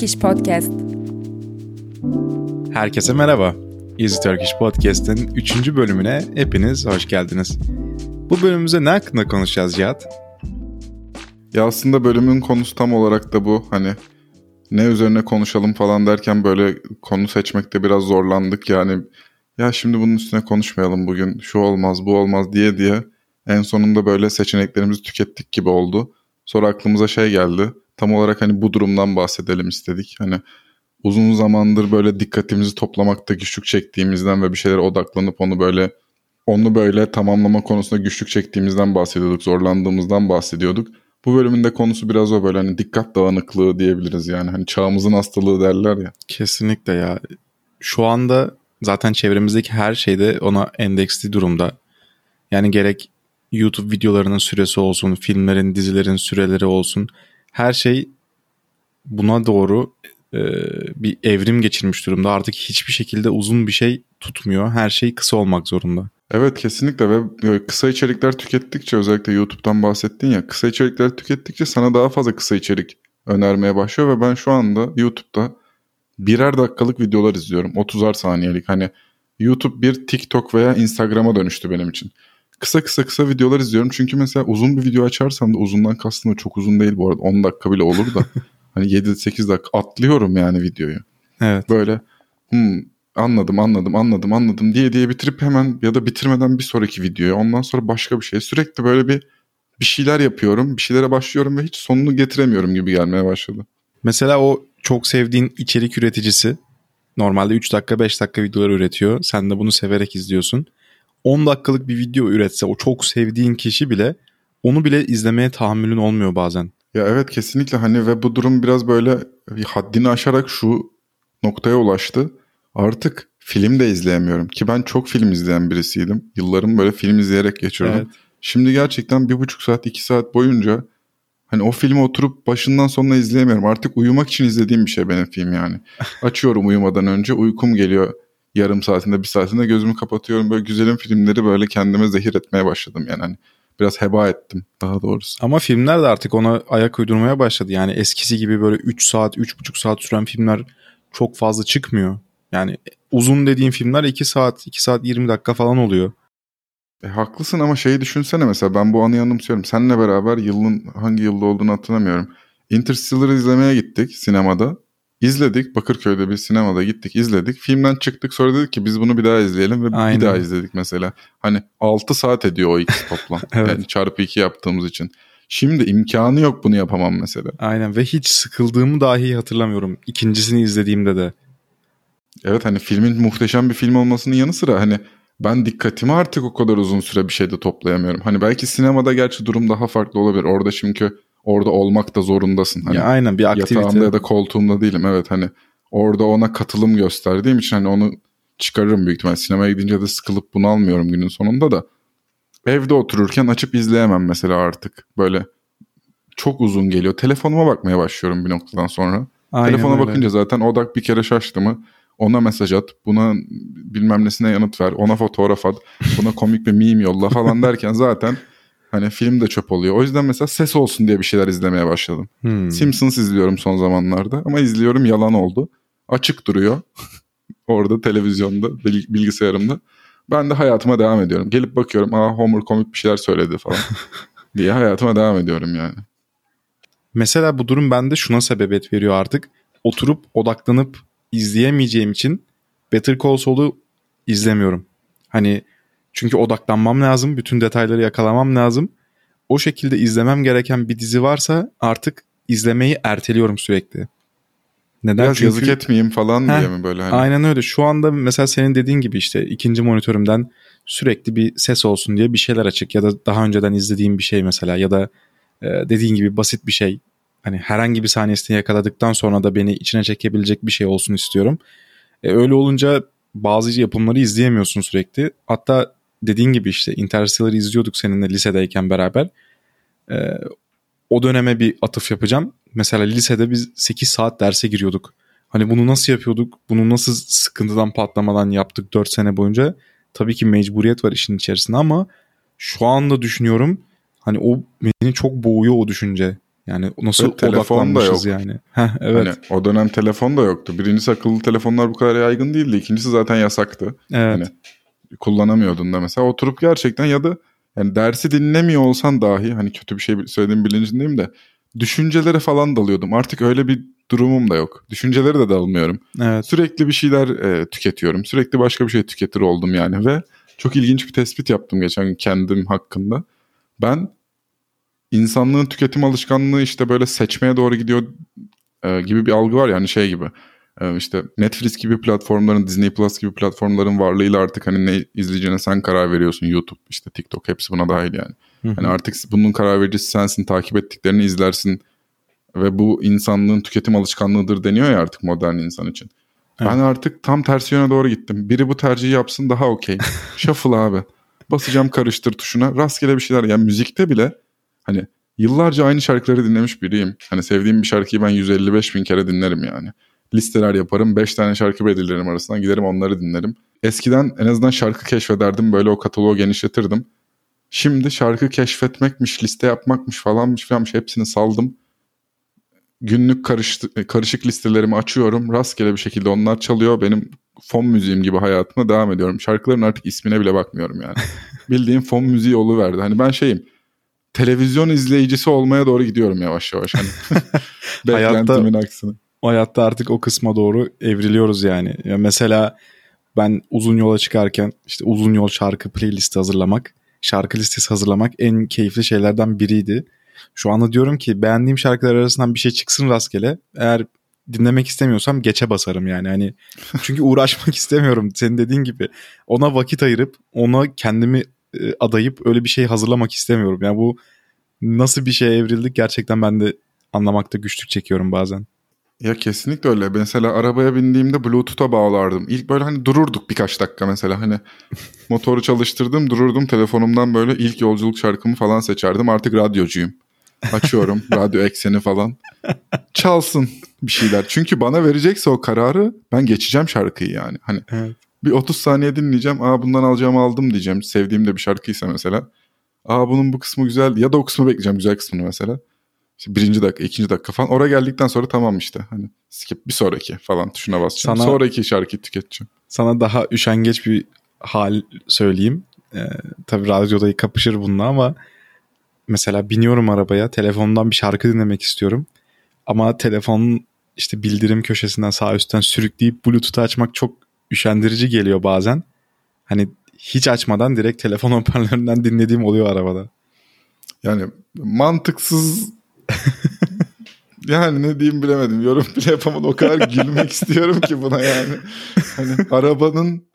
Turkish Podcast. Herkese merhaba. Easy Turkish Podcast'ın 3. bölümüne hepiniz hoş geldiniz. Bu bölümümüzde ne hakkında konuşacağız Cihat? Ya aslında bölümün konusu tam olarak da bu. Hani ne üzerine konuşalım falan derken böyle konu seçmekte biraz zorlandık. Yani ya şimdi bunun üstüne konuşmayalım bugün şu olmaz bu olmaz diye diye en sonunda böyle seçeneklerimizi tükettik gibi oldu. Sonra aklımıza şey geldi. Tam olarak hani bu durumdan bahsedelim istedik. Hani uzun zamandır böyle dikkatimizi toplamakta güçlük çektiğimizden ve bir şeylere odaklanıp onu böyle onu böyle tamamlama konusunda güçlük çektiğimizden bahsediyorduk, zorlandığımızdan bahsediyorduk. Bu bölümün de konusu biraz o böyle hani dikkat dağınıklığı diyebiliriz yani. Hani çağımızın hastalığı derler ya. Kesinlikle ya. Şu anda zaten çevremizdeki her şeyde ona endeksli durumda. Yani gerek YouTube videolarının süresi olsun, filmlerin, dizilerin süreleri olsun. Her şey buna doğru e, bir evrim geçirmiş durumda. Artık hiçbir şekilde uzun bir şey tutmuyor. Her şey kısa olmak zorunda. Evet kesinlikle ve kısa içerikler tükettikçe özellikle YouTube'dan bahsettin ya kısa içerikler tükettikçe sana daha fazla kısa içerik önermeye başlıyor ve ben şu anda YouTube'da birer dakikalık videolar izliyorum. 30'ar saniyelik hani YouTube bir TikTok veya Instagram'a dönüştü benim için. Kısa kısa kısa videolar izliyorum çünkü mesela uzun bir video açarsam da uzundan kastım da çok uzun değil bu arada 10 dakika bile olur da hani 7-8 dakika atlıyorum yani videoyu. Evet. Böyle hmm, anladım anladım anladım anladım diye diye bitirip hemen ya da bitirmeden bir sonraki videoya ondan sonra başka bir şey sürekli böyle bir bir şeyler yapıyorum bir şeylere başlıyorum ve hiç sonunu getiremiyorum gibi gelmeye başladı. Mesela o çok sevdiğin içerik üreticisi normalde 3 dakika 5 dakika videolar üretiyor. Sen de bunu severek izliyorsun. 10 dakikalık bir video üretse o çok sevdiğin kişi bile onu bile izlemeye tahammülün olmuyor bazen. Ya evet kesinlikle hani ve bu durum biraz böyle bir haddini aşarak şu noktaya ulaştı. Artık film de izleyemiyorum ki ben çok film izleyen birisiydim. Yıllarımı böyle film izleyerek geçirdim. Evet. Şimdi gerçekten bir buçuk saat iki saat boyunca hani o filmi oturup başından sonuna izleyemiyorum. Artık uyumak için izlediğim bir şey benim film yani. Açıyorum uyumadan önce uykum geliyor yarım saatinde bir saatinde gözümü kapatıyorum. Böyle güzelim filmleri böyle kendime zehir etmeye başladım yani. Hani biraz heba ettim daha doğrusu. Ama filmler de artık ona ayak uydurmaya başladı. Yani eskisi gibi böyle 3 saat, 3,5 saat süren filmler çok fazla çıkmıyor. Yani uzun dediğim filmler 2 saat, 2 saat 20 dakika falan oluyor. E, haklısın ama şeyi düşünsene mesela ben bu anıyı anımsıyorum. Seninle beraber yılın hangi yılda olduğunu hatırlamıyorum. Interstellar'ı izlemeye gittik sinemada. İzledik Bakırköy'de bir sinemada gittik izledik. Filmden çıktık sonra dedik ki biz bunu bir daha izleyelim ve Aynen. bir daha izledik mesela. Hani 6 saat ediyor o ikisi toplam. evet. Yani çarpı 2 yaptığımız için. Şimdi imkanı yok bunu yapamam mesela. Aynen ve hiç sıkıldığımı dahi hatırlamıyorum. İkincisini izlediğimde de. Evet hani filmin muhteşem bir film olmasının yanı sıra hani ben dikkatimi artık o kadar uzun süre bir şeyde toplayamıyorum. Hani belki sinemada gerçi durum daha farklı olabilir. Orada çünkü orada olmak da zorundasın. Hani ya aynen bir aktivite. Yatağımda ya da koltuğumda değilim evet hani orada ona katılım gösterdiğim için hani onu çıkarırım büyük ihtimal. Sinemaya gidince de sıkılıp bunu almıyorum günün sonunda da. Evde otururken açıp izleyemem mesela artık. Böyle çok uzun geliyor. Telefonuma bakmaya başlıyorum bir noktadan sonra. Aynen Telefona öyle. bakınca zaten odak bir kere şaştı mı ona mesaj at, buna bilmem nesine yanıt ver, ona fotoğraf at, buna komik bir meme yolla falan derken zaten Hani film de çöp oluyor. O yüzden mesela ses olsun diye bir şeyler izlemeye başladım. Hmm. Simpsons izliyorum son zamanlarda ama izliyorum yalan oldu. Açık duruyor orada televizyonda, bilgisayarımda. Ben de hayatıma devam ediyorum. Gelip bakıyorum aa Homer komik bir şeyler söyledi falan diye hayatıma devam ediyorum yani. Mesela bu durum bende şuna sebebiyet veriyor artık. Oturup odaklanıp izleyemeyeceğim için Better Call Saul'u izlemiyorum. Hani çünkü odaklanmam lazım. Bütün detayları yakalamam lazım. O şekilde izlemem gereken bir dizi varsa artık izlemeyi erteliyorum sürekli. Neden? Biraz Çünkü... yazık etmeyeyim falan Heh, diye mi böyle? Hani? Aynen öyle. Şu anda mesela senin dediğin gibi işte ikinci monitörümden sürekli bir ses olsun diye bir şeyler açık ya da daha önceden izlediğim bir şey mesela ya da e, dediğin gibi basit bir şey. Hani herhangi bir saniyesini yakaladıktan sonra da beni içine çekebilecek bir şey olsun istiyorum. E, öyle olunca bazı yapımları izleyemiyorsun sürekli. Hatta dediğin gibi işte Interstellar'ı izliyorduk seninle lisedeyken beraber. Ee, o döneme bir atıf yapacağım. Mesela lisede biz 8 saat derse giriyorduk. Hani bunu nasıl yapıyorduk? Bunu nasıl sıkıntıdan patlamadan yaptık 4 sene boyunca? Tabii ki mecburiyet var işin içerisinde ama şu anda düşünüyorum hani o beni çok boğuyor o düşünce. Yani nasıl Ve telefon da yok. yani. Heh, evet. Hani o dönem telefon da yoktu. Birincisi akıllı telefonlar bu kadar yaygın değildi. İkincisi zaten yasaktı. evet. hani kullanamıyordun da mesela oturup gerçekten ya da yani dersi dinlemiyor olsan dahi hani kötü bir şey söylediğim bilincindeyim de düşüncelere falan dalıyordum. Artık öyle bir durumum da yok. Düşüncelere de dalmıyorum. evet. Sürekli bir şeyler e, tüketiyorum. Sürekli başka bir şey tüketir oldum yani ve çok ilginç bir tespit yaptım geçen gün kendim hakkında. Ben insanlığın tüketim alışkanlığı işte böyle seçmeye doğru gidiyor e, gibi bir algı var yani şey gibi. E, işte Netflix gibi platformların, Disney Plus gibi platformların varlığıyla artık hani ne izleyeceğine sen karar veriyorsun. YouTube, işte TikTok hepsi buna dahil yani. Hani artık bunun karar vericisi sensin, takip ettiklerini izlersin ve bu insanlığın tüketim alışkanlığıdır deniyor ya artık modern insan için. Evet. Ben artık tam tersi yöne doğru gittim. Biri bu tercihi yapsın daha okey. Shuffle abi. Basacağım karıştır tuşuna. Rastgele bir şeyler. Yani müzikte bile hani yıllarca aynı şarkıları dinlemiş biriyim. Hani sevdiğim bir şarkıyı ben 155 bin kere dinlerim yani. Listeler yaparım. 5 tane şarkı belirlerim arasından. Giderim onları dinlerim. Eskiden en azından şarkı keşfederdim. Böyle o kataloğu genişletirdim. Şimdi şarkı keşfetmekmiş, liste yapmakmış falanmış falanmış hepsini saldım. Günlük karıştı, karışık listelerimi açıyorum. Rastgele bir şekilde onlar çalıyor. Benim fon müziğim gibi hayatıma devam ediyorum. Şarkıların artık ismine bile bakmıyorum yani. Bildiğim fon müziği verdi. Hani ben şeyim televizyon izleyicisi olmaya doğru gidiyorum yavaş yavaş. Hani beklentimin aksine. Hayatta artık o kısma doğru evriliyoruz yani. Ya mesela ben uzun yola çıkarken işte uzun yol şarkı playlisti hazırlamak, şarkı listesi hazırlamak en keyifli şeylerden biriydi. Şu anda diyorum ki beğendiğim şarkılar arasından bir şey çıksın rastgele. Eğer dinlemek istemiyorsam geçe basarım yani. Hani çünkü uğraşmak istemiyorum senin dediğin gibi. Ona vakit ayırıp ona kendimi e, adayıp öyle bir şey hazırlamak istemiyorum. Yani bu nasıl bir şeye evrildik gerçekten ben de anlamakta güçlük çekiyorum bazen. Ya kesinlikle öyle. Mesela arabaya bindiğimde Bluetooth'a bağlardım. İlk böyle hani dururduk birkaç dakika mesela. Hani motoru çalıştırdım dururdum telefonumdan böyle ilk yolculuk şarkımı falan seçerdim. Artık radyocuyum. Açıyorum radyo ekseni falan. Çalsın bir şeyler. Çünkü bana verecekse o kararı ben geçeceğim şarkıyı yani. Hani Evet. bir 30 saniye dinleyeceğim. Aa bundan alacağımı aldım diyeceğim. Sevdiğim de bir şarkıysa mesela. Aa bunun bu kısmı güzel. Ya da o kısmı bekleyeceğim güzel kısmını mesela. İşte birinci dakika, ikinci dakika falan. Oraya geldikten sonra tamam işte. Hani skip bir sonraki falan tuşuna basacağım. Sana- Sonraki şarkıyı tüketeceğim. Sana daha üşengeç bir hal söyleyeyim. Ee, tabii radyoda kapışır bununla ama mesela biniyorum arabaya telefondan bir şarkı dinlemek istiyorum. Ama telefonun işte bildirim köşesinden sağ üstten sürükleyip Bluetooth'u açmak çok üşendirici geliyor bazen. Hani hiç açmadan direkt telefon hoparlöründen dinlediğim oluyor arabada. Yani mantıksız yani ne diyeyim bilemedim. Yorum bile yapamadım. O kadar gülmek istiyorum ki buna yani. Hani arabanın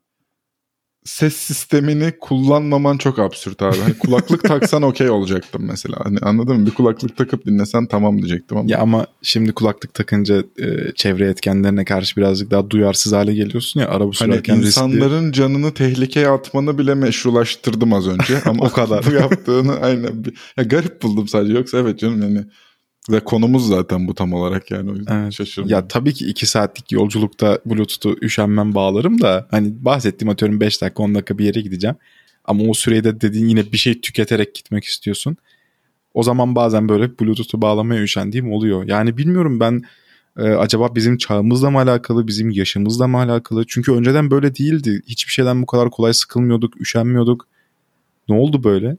ses sistemini kullanmaman çok absürt abi. Hani kulaklık taksan okey olacaktım mesela. Hani anladın mı? Bir kulaklık takıp dinlesen tamam diyecektim ama. Ya ama şimdi kulaklık takınca e, çevre etkenlerine karşı birazcık daha duyarsız hale geliyorsun ya araba Hani sürerken riskli. insanların canını tehlikeye atmanı bile meşrulaştırdım az önce. Ama O kadar. bu yaptığını aynen. Bir, ya garip buldum sadece. Yoksa evet canım yani. Ve konumuz zaten bu tam olarak yani. O yüzden Evet. şaşırdım. Ya tabii ki 2 saatlik yolculukta Bluetooth'u üşenmem bağlarım da hani bahsettiğim atıyorum 5 dakika 10 dakika bir yere gideceğim. Ama o sürede dediğin yine bir şey tüketerek gitmek istiyorsun. O zaman bazen böyle Bluetooth'u bağlamaya üşendiğim oluyor. Yani bilmiyorum ben e, acaba bizim çağımızla mı alakalı, bizim yaşımızla mı alakalı? Çünkü önceden böyle değildi. Hiçbir şeyden bu kadar kolay sıkılmıyorduk, üşenmiyorduk. Ne oldu böyle?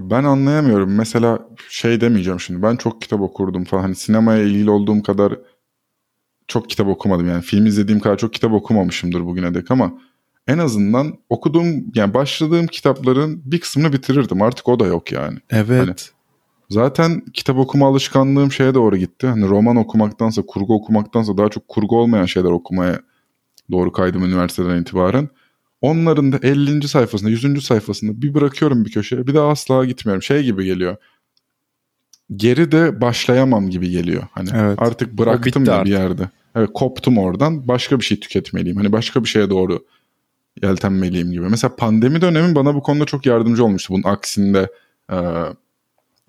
Ben anlayamıyorum. Mesela şey demeyeceğim şimdi. Ben çok kitap okurdum falan. Hani sinemaya ilgili olduğum kadar çok kitap okumadım. Yani film izlediğim kadar çok kitap okumamışımdır bugüne dek ama en azından okuduğum yani başladığım kitapların bir kısmını bitirirdim. Artık o da yok yani. Evet. Hani- Zaten kitap okuma alışkanlığım şeye doğru gitti. Hani roman okumaktansa, kurgu okumaktansa daha çok kurgu olmayan şeyler okumaya doğru kaydım üniversiteden itibaren. Onların da 50. sayfasında, 100. sayfasında bir bırakıyorum bir köşeye. Bir daha asla gitmiyorum. Şey gibi geliyor. Geri de başlayamam gibi geliyor. Hani Evet. artık bıraktım ya artık. bir yerde. Evet koptum oradan. Başka bir şey tüketmeliyim. Hani başka bir şeye doğru yeltenmeliyim gibi. Mesela pandemi dönemi bana bu konuda çok yardımcı olmuştu. Bunun aksinde e,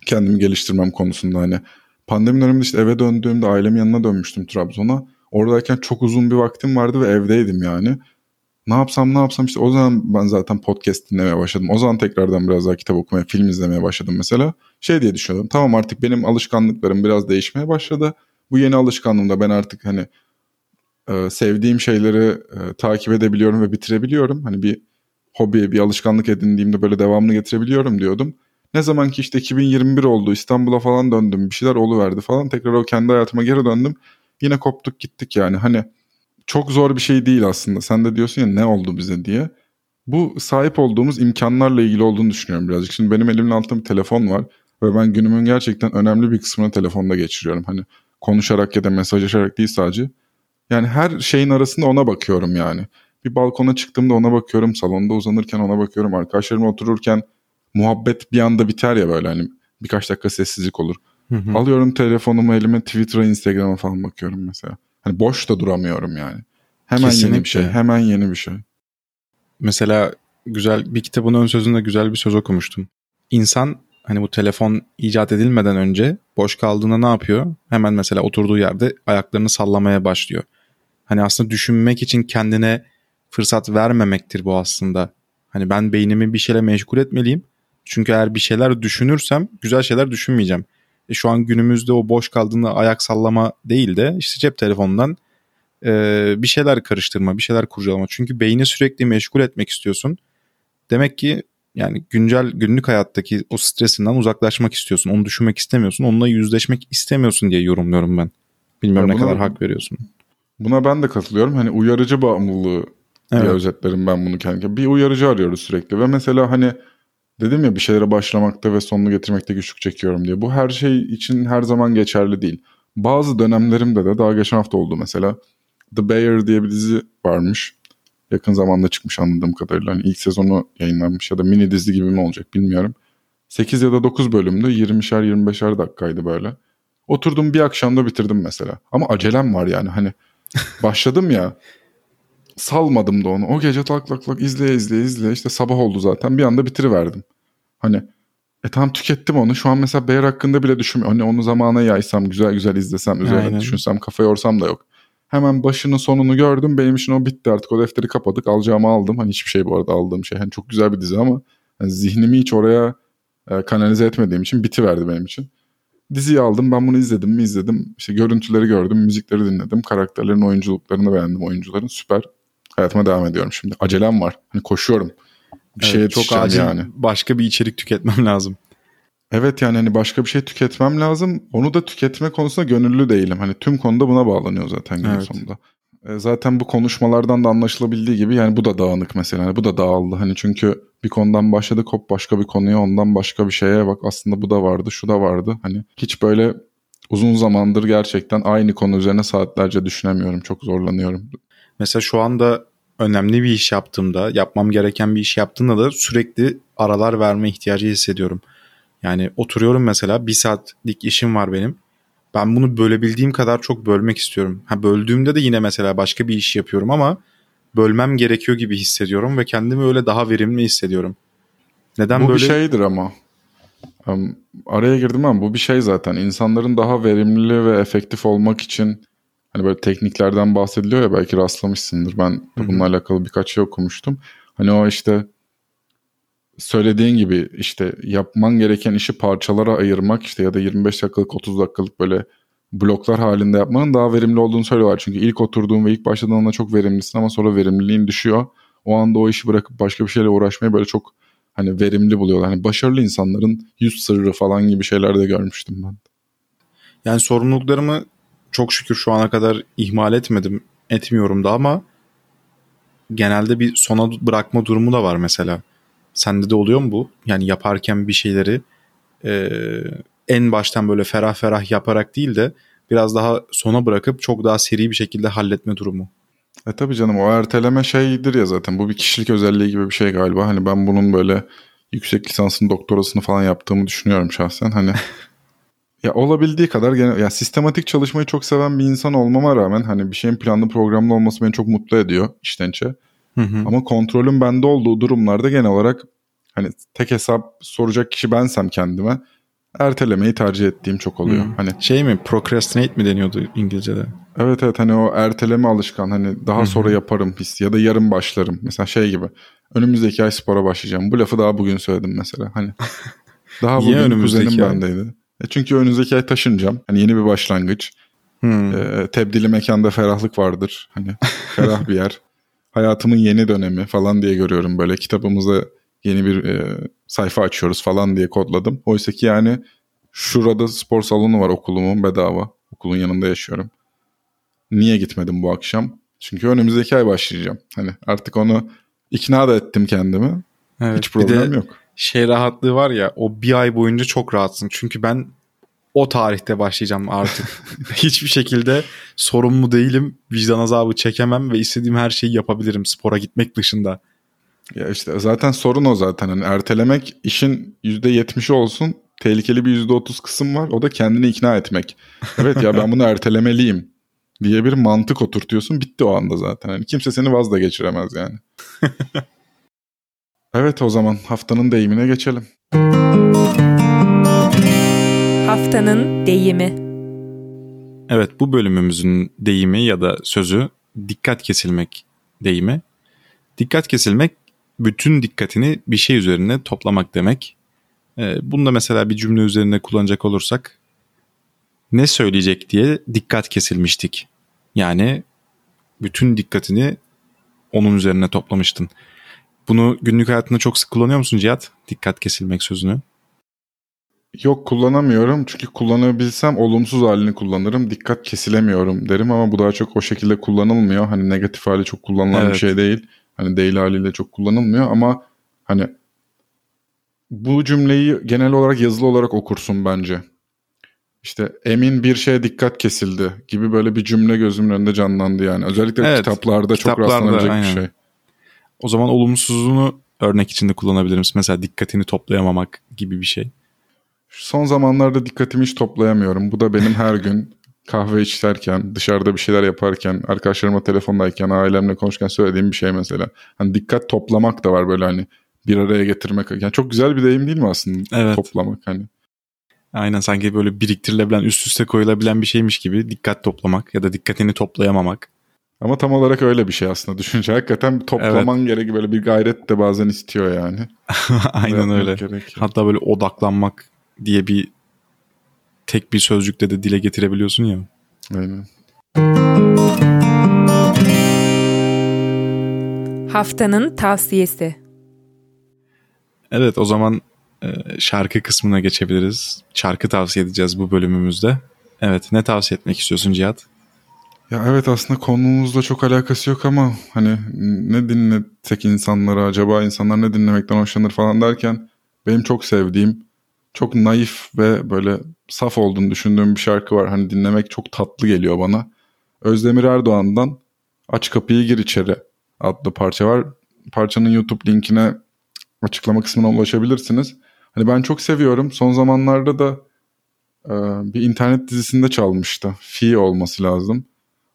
kendimi geliştirmem konusunda hani. Pandemi döneminde işte eve döndüğümde ailemin yanına dönmüştüm Trabzon'a. Oradayken çok uzun bir vaktim vardı ve evdeydim yani. Ne yapsam ne yapsam işte o zaman ben zaten podcast dinlemeye başladım. O zaman tekrardan biraz daha kitap okumaya, film izlemeye başladım mesela. Şey diye düşünüyordum. Tamam artık benim alışkanlıklarım biraz değişmeye başladı. Bu yeni alışkanlığımda ben artık hani e, sevdiğim şeyleri e, takip edebiliyorum ve bitirebiliyorum. Hani bir hobi, bir alışkanlık edindiğimde böyle devamını getirebiliyorum diyordum. Ne zaman ki işte 2021 oldu İstanbul'a falan döndüm bir şeyler oluverdi falan tekrar o kendi hayatıma geri döndüm. Yine koptuk gittik yani hani çok zor bir şey değil aslında. Sen de diyorsun ya ne oldu bize diye. Bu sahip olduğumuz imkanlarla ilgili olduğunu düşünüyorum birazcık. Şimdi benim elimin altında bir telefon var ve ben günümün gerçekten önemli bir kısmını telefonda geçiriyorum. Hani konuşarak ya da mesajlaşarak değil sadece. Yani her şeyin arasında ona bakıyorum yani. Bir balkona çıktığımda ona bakıyorum, salonda uzanırken ona bakıyorum, arkadaşlarımla otururken muhabbet bir anda biter ya böyle hani birkaç dakika sessizlik olur. Hı hı. Alıyorum telefonumu elime Twitter'a, Instagram'a falan bakıyorum mesela. Hani boş da duramıyorum yani. Hemen Kesinlikle. yeni bir şey, hemen yeni bir şey. Mesela güzel bir kitabın ön sözünde güzel bir söz okumuştum. İnsan hani bu telefon icat edilmeden önce boş kaldığında ne yapıyor? Hemen mesela oturduğu yerde ayaklarını sallamaya başlıyor. Hani aslında düşünmek için kendine fırsat vermemektir bu aslında. Hani ben beynimi bir şeyle meşgul etmeliyim. Çünkü eğer bir şeyler düşünürsem güzel şeyler düşünmeyeceğim. E şu an günümüzde o boş kaldığında ayak sallama değil de işte cep telefonundan e, bir şeyler karıştırma, bir şeyler kurcalama. Çünkü beyni sürekli meşgul etmek istiyorsun. Demek ki yani güncel günlük hayattaki o stresinden uzaklaşmak istiyorsun. Onu düşünmek istemiyorsun. Onunla yüzleşmek istemiyorsun diye yorumluyorum ben. Bilmiyorum ya ne buna, kadar hak veriyorsun. Buna ben de katılıyorum. Hani uyarıcı bağımlılığı evet. diye özetlerim ben bunu kendime. Bir uyarıcı arıyoruz sürekli ve mesela hani dedim ya bir şeylere başlamakta ve sonunu getirmekte güçlük çekiyorum diye. Bu her şey için her zaman geçerli değil. Bazı dönemlerimde de daha geçen hafta oldu mesela. The Bear diye bir dizi varmış. Yakın zamanda çıkmış anladığım kadarıyla. Hani ilk sezonu yayınlanmış ya da mini dizi gibi mi olacak bilmiyorum. 8 ya da 9 bölümdü. 20'şer 25'er dakikaydı böyle. Oturdum bir akşamda bitirdim mesela. Ama acelem var yani hani başladım ya salmadım da onu. O gece tak tak tak izleye izleye izleye işte sabah oldu zaten bir anda bitiriverdim. Hani e tamam tükettim onu. Şu an mesela Bear hakkında bile düşünmüyorum. Hani onu zamana yaysam güzel güzel izlesem üzerine düşünsem kafa yorsam da yok. Hemen başını sonunu gördüm. Benim için o bitti artık. O defteri kapadık. Alacağımı aldım. Hani hiçbir şey bu arada aldığım şey. Hani çok güzel bir dizi ama yani zihnimi hiç oraya e, kanalize etmediğim için bitiverdi benim için. Diziyi aldım. Ben bunu izledim mi izledim. İşte görüntüleri gördüm. Müzikleri dinledim. Karakterlerin oyunculuklarını beğendim. Oyuncuların süper. Hayatıma devam ediyorum şimdi. Acelem var. Hani koşuyorum. Bir evet, şeye çok acil yani. başka bir içerik tüketmem lazım. Evet yani hani başka bir şey tüketmem lazım. Onu da tüketme konusunda gönüllü değilim. Hani tüm konuda buna bağlanıyor zaten günün evet. sonunda. E, zaten bu konuşmalardan da anlaşılabildiği gibi yani bu da dağınık mesela. Yani bu da dağıldı. Hani çünkü bir konudan başladık hop başka bir konuya ondan başka bir şeye bak aslında bu da vardı şu da vardı. Hani hiç böyle uzun zamandır gerçekten aynı konu üzerine saatlerce düşünemiyorum. Çok zorlanıyorum. Mesela şu anda önemli bir iş yaptığımda, yapmam gereken bir iş yaptığımda da sürekli aralar verme ihtiyacı hissediyorum. Yani oturuyorum mesela bir saatlik işim var benim. Ben bunu bölebildiğim kadar çok bölmek istiyorum. Ha böldüğümde de yine mesela başka bir iş yapıyorum ama bölmem gerekiyor gibi hissediyorum ve kendimi öyle daha verimli hissediyorum. Neden bu böyle? Bu bir şeydir ama. Um, araya girdim ama bu bir şey zaten. İnsanların daha verimli ve efektif olmak için hani böyle tekniklerden bahsediliyor ya belki rastlamışsındır. Ben de bununla alakalı birkaç şey okumuştum. Hani o işte söylediğin gibi işte yapman gereken işi parçalara ayırmak işte ya da 25 dakikalık 30 dakikalık böyle bloklar halinde yapmanın daha verimli olduğunu söylüyorlar. Çünkü ilk oturduğun ve ilk başladığında çok verimlisin ama sonra verimliliğin düşüyor. O anda o işi bırakıp başka bir şeyle uğraşmayı böyle çok hani verimli buluyorlar. Hani başarılı insanların yüz sırrı falan gibi şeyler de görmüştüm ben. Yani sorumluluklarımı çok şükür şu ana kadar ihmal etmedim. Etmiyorum da ama genelde bir sona bırakma durumu da var mesela. Sende de oluyor mu bu? Yani yaparken bir şeyleri e, en baştan böyle ferah ferah yaparak değil de biraz daha sona bırakıp çok daha seri bir şekilde halletme durumu. E tabii canım o erteleme şeydir ya zaten bu bir kişilik özelliği gibi bir şey galiba. Hani ben bunun böyle yüksek lisansını doktorasını falan yaptığımı düşünüyorum şahsen. Hani ya olabildiği kadar gene ya sistematik çalışmayı çok seven bir insan olmama rağmen hani bir şeyin planlı programlı olması beni çok mutlu ediyor içtençe. Hı hı. Ama kontrolün bende olduğu durumlarda genel olarak hani tek hesap soracak kişi bensem kendime ertelemeyi tercih ettiğim çok oluyor. Hı. Hani şey mi procrastinate mi deniyordu İngilizce'de? Evet evet hani o erteleme alışkan hani daha sonra yaparım hissi ya da yarın başlarım. Mesela şey gibi önümüzdeki ay spora başlayacağım. Bu lafı daha bugün söyledim mesela. Hani daha bugün önümüzdeki kuzenim ay? bendeydi. E çünkü önümüzdeki ay taşınacağım. Hani yeni bir başlangıç. Hmm. E, tebdili mekanda ferahlık vardır. Hani ferah bir yer. Hayatımın yeni dönemi falan diye görüyorum böyle kitabımıza yeni bir e, sayfa açıyoruz falan diye kodladım. Oysa ki yani şurada spor salonu var okulumun bedava. Okulun yanında yaşıyorum. Niye gitmedim bu akşam? Çünkü önümüzdeki ay başlayacağım. Hani artık onu ikna da ettim kendimi. Evet, Hiç problem yok. Şey rahatlığı var ya o bir ay boyunca çok rahatsın. Çünkü ben o tarihte başlayacağım artık. Hiçbir şekilde sorumlu değilim. Vicdan azabı çekemem ve istediğim her şeyi yapabilirim spora gitmek dışında. Ya işte zaten sorun o zaten. Hani ertelemek işin %70'i olsun. Tehlikeli bir %30 kısım var. O da kendini ikna etmek. Evet ya ben bunu ertelemeliyim diye bir mantık oturtuyorsun. Bitti o anda zaten. Hani kimse seni vaz da geçiremez yani. evet o zaman haftanın deyimine geçelim. Haftanın deyimi. Evet bu bölümümüzün deyimi ya da sözü dikkat kesilmek deyimi. Dikkat kesilmek bütün dikkatini bir şey üzerine toplamak demek. Ee, bunu da mesela bir cümle üzerine kullanacak olursak ne söyleyecek diye dikkat kesilmiştik. Yani bütün dikkatini onun üzerine toplamıştın. Bunu günlük hayatında çok sık kullanıyor musun Cihat? Dikkat kesilmek sözünü. Yok kullanamıyorum çünkü kullanabilsem olumsuz halini kullanırım. Dikkat kesilemiyorum derim ama bu daha çok o şekilde kullanılmıyor. Hani negatif hali çok kullanılan bir Evet. şey değil. Hani değil haliyle çok kullanılmıyor ama hani bu cümleyi genel olarak yazılı olarak okursun bence. İşte emin bir şeye dikkat kesildi gibi böyle bir cümle gözümün önünde canlandı yani. Özellikle Evet, kitaplarda, çok kitaplarda, rastlanabilecek bir aynen. şey. O zaman olumsuzluğunu örnek içinde kullanabilir misin? Mesela dikkatini toplayamamak gibi bir şey. Son zamanlarda dikkatimi hiç toplayamıyorum. Bu da benim her gün kahve içerken, dışarıda bir şeyler yaparken, arkadaşlarımla telefondayken, ailemle konuşurken söylediğim bir şey mesela. Hani dikkat toplamak da var böyle hani bir araya getirmek. Yani çok güzel bir deyim değil mi aslında? Evet. Toplamak hani. Aynen sanki böyle biriktirilebilen, üst üste koyulabilen bir şeymiş gibi dikkat toplamak ya da dikkatini toplayamamak. Ama tam olarak öyle bir şey aslında. Düşünce hakikaten toplaman gereği böyle bir gayret de bazen istiyor yani. Aynen öyle. gerekiyor. Hatta böyle odaklanmak diye bir tek bir sözcükte de dile getirebiliyorsun ya. Aynen. Haftanın tavsiyesi. Evet o zaman e, şarkı kısmına geçebiliriz. Şarkı tavsiye edeceğiz bu bölümümüzde. Evet ne tavsiye etmek istiyorsun Cihat? Ya evet aslında konumuzla çok alakası yok ama hani ne dinletsek insanlara acaba insanlar ne dinlemekten hoşlanır falan derken benim çok sevdiğim çok naif ve böyle saf olduğunu düşündüğüm bir şarkı var. Hani dinlemek çok tatlı geliyor bana. Özdemir Erdoğan'dan Aç Kapıyı Gir İçeri adlı parça var. Parçanın YouTube linkine açıklama kısmına ulaşabilirsiniz. Hani ben çok seviyorum. Son zamanlarda da e, bir internet dizisinde çalmıştı. Fi olması lazım.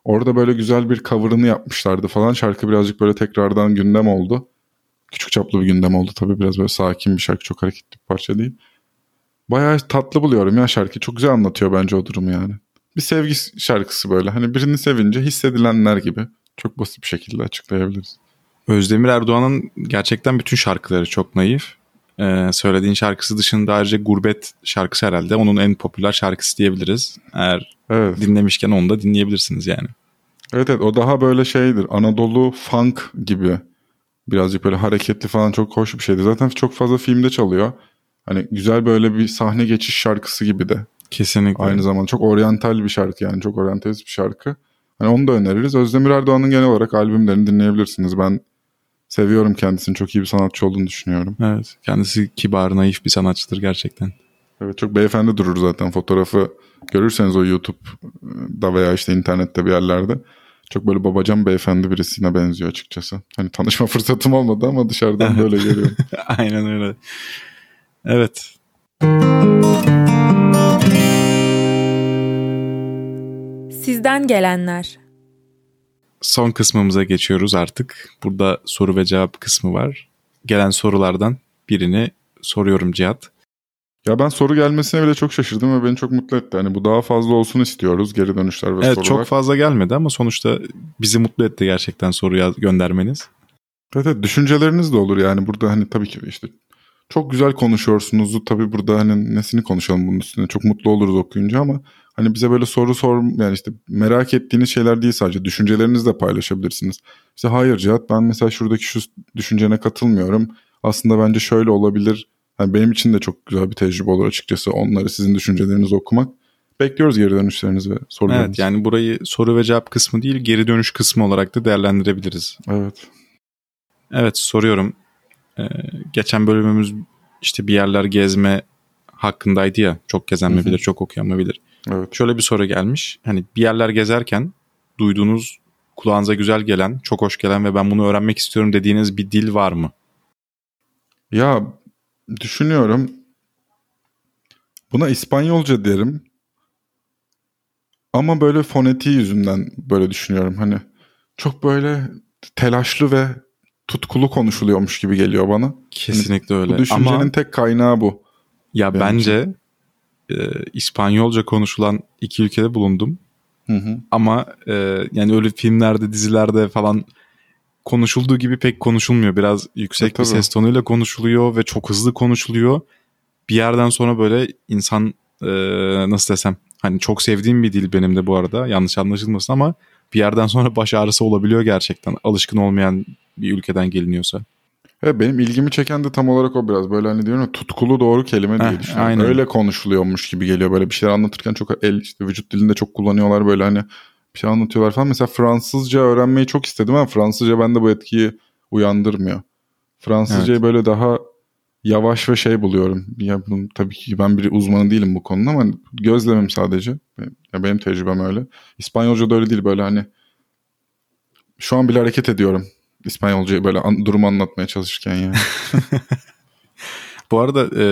Orada böyle güzel bir cover'ını yapmışlardı falan. Şarkı birazcık böyle tekrardan gündem oldu. Küçük çaplı bir gündem oldu tabii. Biraz böyle sakin bir şarkı. Çok hareketli bir parça değil. Bayağı tatlı buluyorum ya şarkı. Çok güzel anlatıyor bence o durumu yani. Bir sevgi şarkısı böyle. Hani birini sevince hissedilenler gibi. Çok basit bir şekilde açıklayabiliriz. Özdemir Erdoğan'ın gerçekten bütün şarkıları çok naif. Ee, söylediğin şarkısı dışında ayrıca Gurbet şarkısı herhalde onun en popüler şarkısı diyebiliriz. Eğer Evet. dinlemişken onu da dinleyebilirsiniz yani. Evet evet o daha böyle şeydir. Anadolu funk gibi. Birazcık böyle hareketli falan çok hoş bir şeydi. Zaten çok fazla filmde çalıyor. Hani güzel böyle bir sahne geçiş şarkısı gibi de. Kesinlikle. Aynı zamanda çok oryantal bir şarkı yani çok oryantalist bir şarkı. Hani onu da öneririz. Özdemir Erdoğan'ın genel olarak albümlerini dinleyebilirsiniz. Ben seviyorum kendisini. Çok iyi bir sanatçı olduğunu düşünüyorum. Evet. Kendisi kibar, naif bir sanatçıdır gerçekten. Evet çok beyefendi durur zaten. Fotoğrafı görürseniz o YouTube'da veya işte internette bir yerlerde. Çok böyle babacan beyefendi birisine benziyor açıkçası. Hani tanışma fırsatım olmadı ama dışarıdan böyle görüyorum. Aynen öyle. Evet. Sizden gelenler. Son kısmımıza geçiyoruz artık. Burada soru ve cevap kısmı var. Gelen sorulardan birini soruyorum Cihat. Ya ben soru gelmesine bile çok şaşırdım ve beni çok mutlu etti. Hani bu daha fazla olsun istiyoruz geri dönüşler ve Evet sorular. çok fazla gelmedi ama sonuçta bizi mutlu etti gerçekten soruyu göndermeniz. Evet, evet düşünceleriniz de olur yani burada hani tabii ki işte çok güzel konuşuyorsunuz. Tabii burada hani nesini konuşalım bunun üstüne. Çok mutlu oluruz okuyunca ama hani bize böyle soru sor yani işte merak ettiğiniz şeyler değil sadece düşüncelerinizi de paylaşabilirsiniz. İşte hayır Cihat ben mesela şuradaki şu düşüncene katılmıyorum. Aslında bence şöyle olabilir. Yani benim için de çok güzel bir tecrübe olur açıkçası onları sizin düşüncelerinizi okumak. Bekliyoruz geri dönüşlerinizi ve sorularınızı. Evet yani burayı soru ve cevap kısmı değil geri dönüş kısmı olarak da değerlendirebiliriz. Evet. Evet soruyorum. Ee, geçen bölümümüz işte bir yerler gezme hakkındaydı ya. Çok gezen mi bilir, çok okuyan mı bilir. Evet. Şöyle bir soru gelmiş. Hani bir yerler gezerken duyduğunuz kulağınıza güzel gelen, çok hoş gelen ve ben bunu öğrenmek istiyorum dediğiniz bir dil var mı? Ya düşünüyorum. Buna İspanyolca derim. Ama böyle fonetiği yüzünden böyle düşünüyorum. Hani çok böyle telaşlı ve tutkulu konuşuluyormuş gibi geliyor bana. Kesinlikle öyle. Bu düşüncenin Ama tek kaynağı bu. ya benim bence e, İspanyolca konuşulan iki ülkede bulundum. Hı hı. Ama e, yani öyle filmlerde, dizilerde falan konuşulduğu gibi pek konuşulmuyor. Biraz yüksek E, bir ses tonuyla konuşuluyor ve çok hızlı konuşuluyor. Bir yerden sonra böyle insan e, nasıl desem hani çok sevdiğim bir dil benim de bu arada yanlış anlaşılmasın ama bir yerden sonra baş ağrısı olabiliyor gerçekten alışkın olmayan bir ülkeden geliniyorsa. Evet, benim ilgimi çeken de tam olarak o biraz. Böyle hani diyorum tutkulu doğru kelime diye Heh, düşünüyorum. aynen. Öyle konuşuluyormuş gibi geliyor. Böyle bir şeyler anlatırken çok el işte vücut dilinde çok kullanıyorlar böyle hani bir şey anlatıyorlar falan. Mesela Fransızca öğrenmeyi çok istedim ama Fransızca bende bu etkiyi uyandırmıyor. Fransızcayı böyle daha yavaş ve şey buluyorum. Ya bunun, tabii ki ben bir uzmanı değilim bu konuda ama gözlemim sadece. Ya benim tecrübem öyle. İspanyolca da öyle değil böyle hani şu an bile hareket ediyorum. İspanyolcayı böyle an, durumu anlatmaya çalışırken yani. Bu arada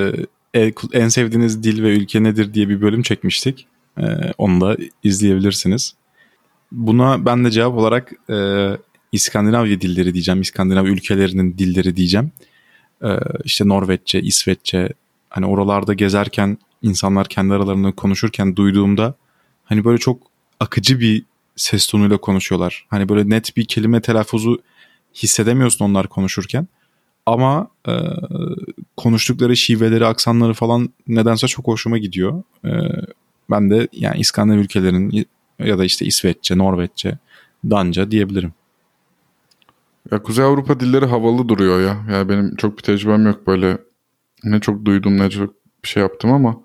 e, en sevdiğiniz dil ve ülke nedir diye bir bölüm çekmiştik. E, onu da izleyebilirsiniz. Buna ben de cevap olarak e, İskandinavya dilleri diyeceğim. İskandinav ülkelerinin dilleri diyeceğim. E, işte Norveççe, İsveççe hani oralarda gezerken insanlar kendi aralarında konuşurken duyduğumda hani böyle çok akıcı bir ses tonuyla konuşuyorlar. Hani böyle net bir kelime telaffuzu hissedemiyorsun onlar konuşurken. Ama e, konuştukları şiveleri, aksanları falan nedense çok hoşuma gidiyor. E, ben de yani İskandinav ülkelerinin ya da işte İsveççe, Norveççe, Danca diyebilirim. Ya Kuzey Avrupa dilleri havalı duruyor ya. Yani benim çok bir tecrübem yok böyle. Ne çok duydum ne çok bir şey yaptım ama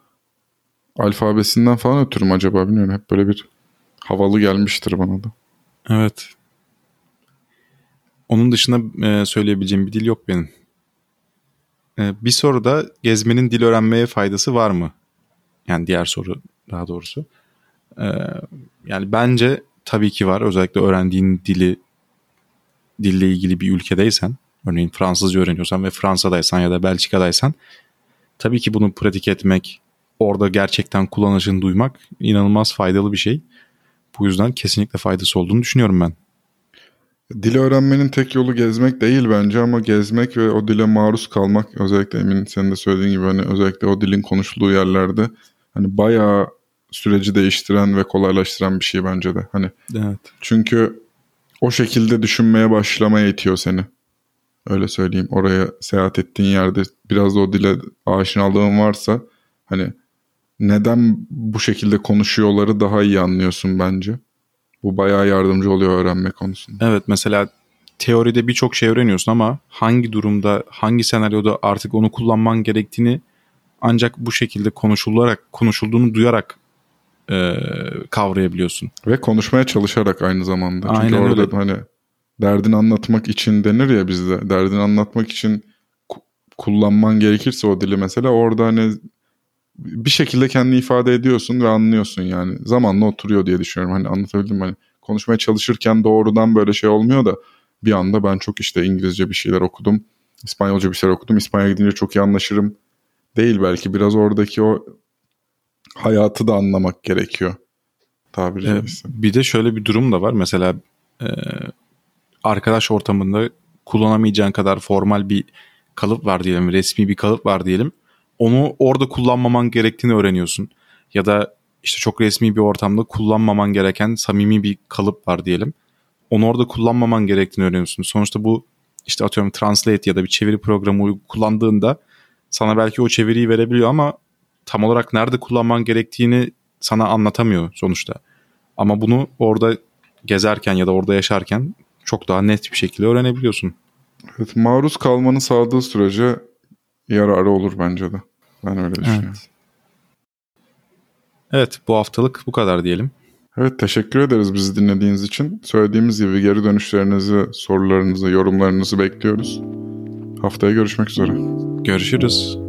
alfabesinden falan ötürüm acaba bilmiyorum. Hep böyle bir havalı gelmiştir bana da. Evet. Onun dışında e, söyleyebileceğim bir dil yok benim. E, bir soru da gezmenin dil öğrenmeye faydası var mı? Yani diğer soru daha doğrusu. E, yani bence tabii ki var. Özellikle öğrendiğin dili dille ilgili bir ülkedeysen, örneğin Fransızca öğreniyorsan ve Fransa'daysan ya da Belçika'daysan tabii ki bunu pratik etmek, orada gerçekten kullanışını duymak inanılmaz faydalı bir şey. Bu yüzden kesinlikle faydası olduğunu düşünüyorum ben. Dil öğrenmenin tek yolu gezmek değil bence ama gezmek ve o dile maruz kalmak özellikle emin senin de söylediğin gibi hani özellikle o dilin konuşulduğu yerlerde hani bayağı süreci değiştiren ve kolaylaştıran bir şey bence de. Hani Evet. çünkü o şekilde düşünmeye başlamaya itiyor seni. Öyle söyleyeyim. Oraya seyahat ettiğin yerde biraz da o dile aşinalığın varsa hani neden bu şekilde konuşuyorları daha iyi anlıyorsun bence. Bu bayağı yardımcı oluyor öğrenme konusunda. Evet mesela teoride birçok şey öğreniyorsun ama hangi durumda, hangi senaryoda artık onu kullanman gerektiğini ancak bu şekilde konuşularak, konuşulduğunu duyarak e, kavrayabiliyorsun. Ve konuşmaya çalışarak aynı zamanda. Çünkü Aynen orada öyle. hani derdini anlatmak için denir ya bizde. Derdini anlatmak için ku- kullanman gerekirse o dili mesela orada hani bir şekilde kendini ifade ediyorsun ve anlıyorsun yani. Zamanla oturuyor diye düşünüyorum. Hani anlatabildim mi? Hani konuşmaya çalışırken doğrudan böyle şey olmuyor da bir anda ben çok işte İngilizce bir şeyler okudum. İspanyolca bir şeyler okudum. İspanya gidince çok iyi anlaşırım. Değil belki. Biraz oradaki o hayatı da anlamak gerekiyor. Tabiri E, caizse. bir de şöyle bir durum da var. Mesela e, arkadaş ortamında kullanamayacağın kadar formal bir kalıp var diyelim, resmi bir kalıp var diyelim. Onu orada kullanmaman gerektiğini öğreniyorsun. Ya da işte çok resmi bir ortamda kullanmaman gereken samimi bir kalıp var diyelim. Onu orada kullanmaman gerektiğini öğreniyorsun. Sonuçta bu işte atıyorum Translate ya da bir çeviri programı kullandığında sana belki o çeviriyi verebiliyor ama tam olarak nerede kullanman gerektiğini sana anlatamıyor sonuçta. Ama bunu orada gezerken ya da orada yaşarken çok daha net bir şekilde öğrenebiliyorsun. Evet, maruz kalmanı sağladığı sürece yararı olur bence de. Ben öyle düşünüyorum. Evet. evet bu haftalık bu kadar diyelim. Evet teşekkür ederiz bizi dinlediğiniz için. Söylediğimiz gibi geri dönüşlerinizi, sorularınızı, yorumlarınızı bekliyoruz. Haftaya görüşmek üzere. Görüşürüz.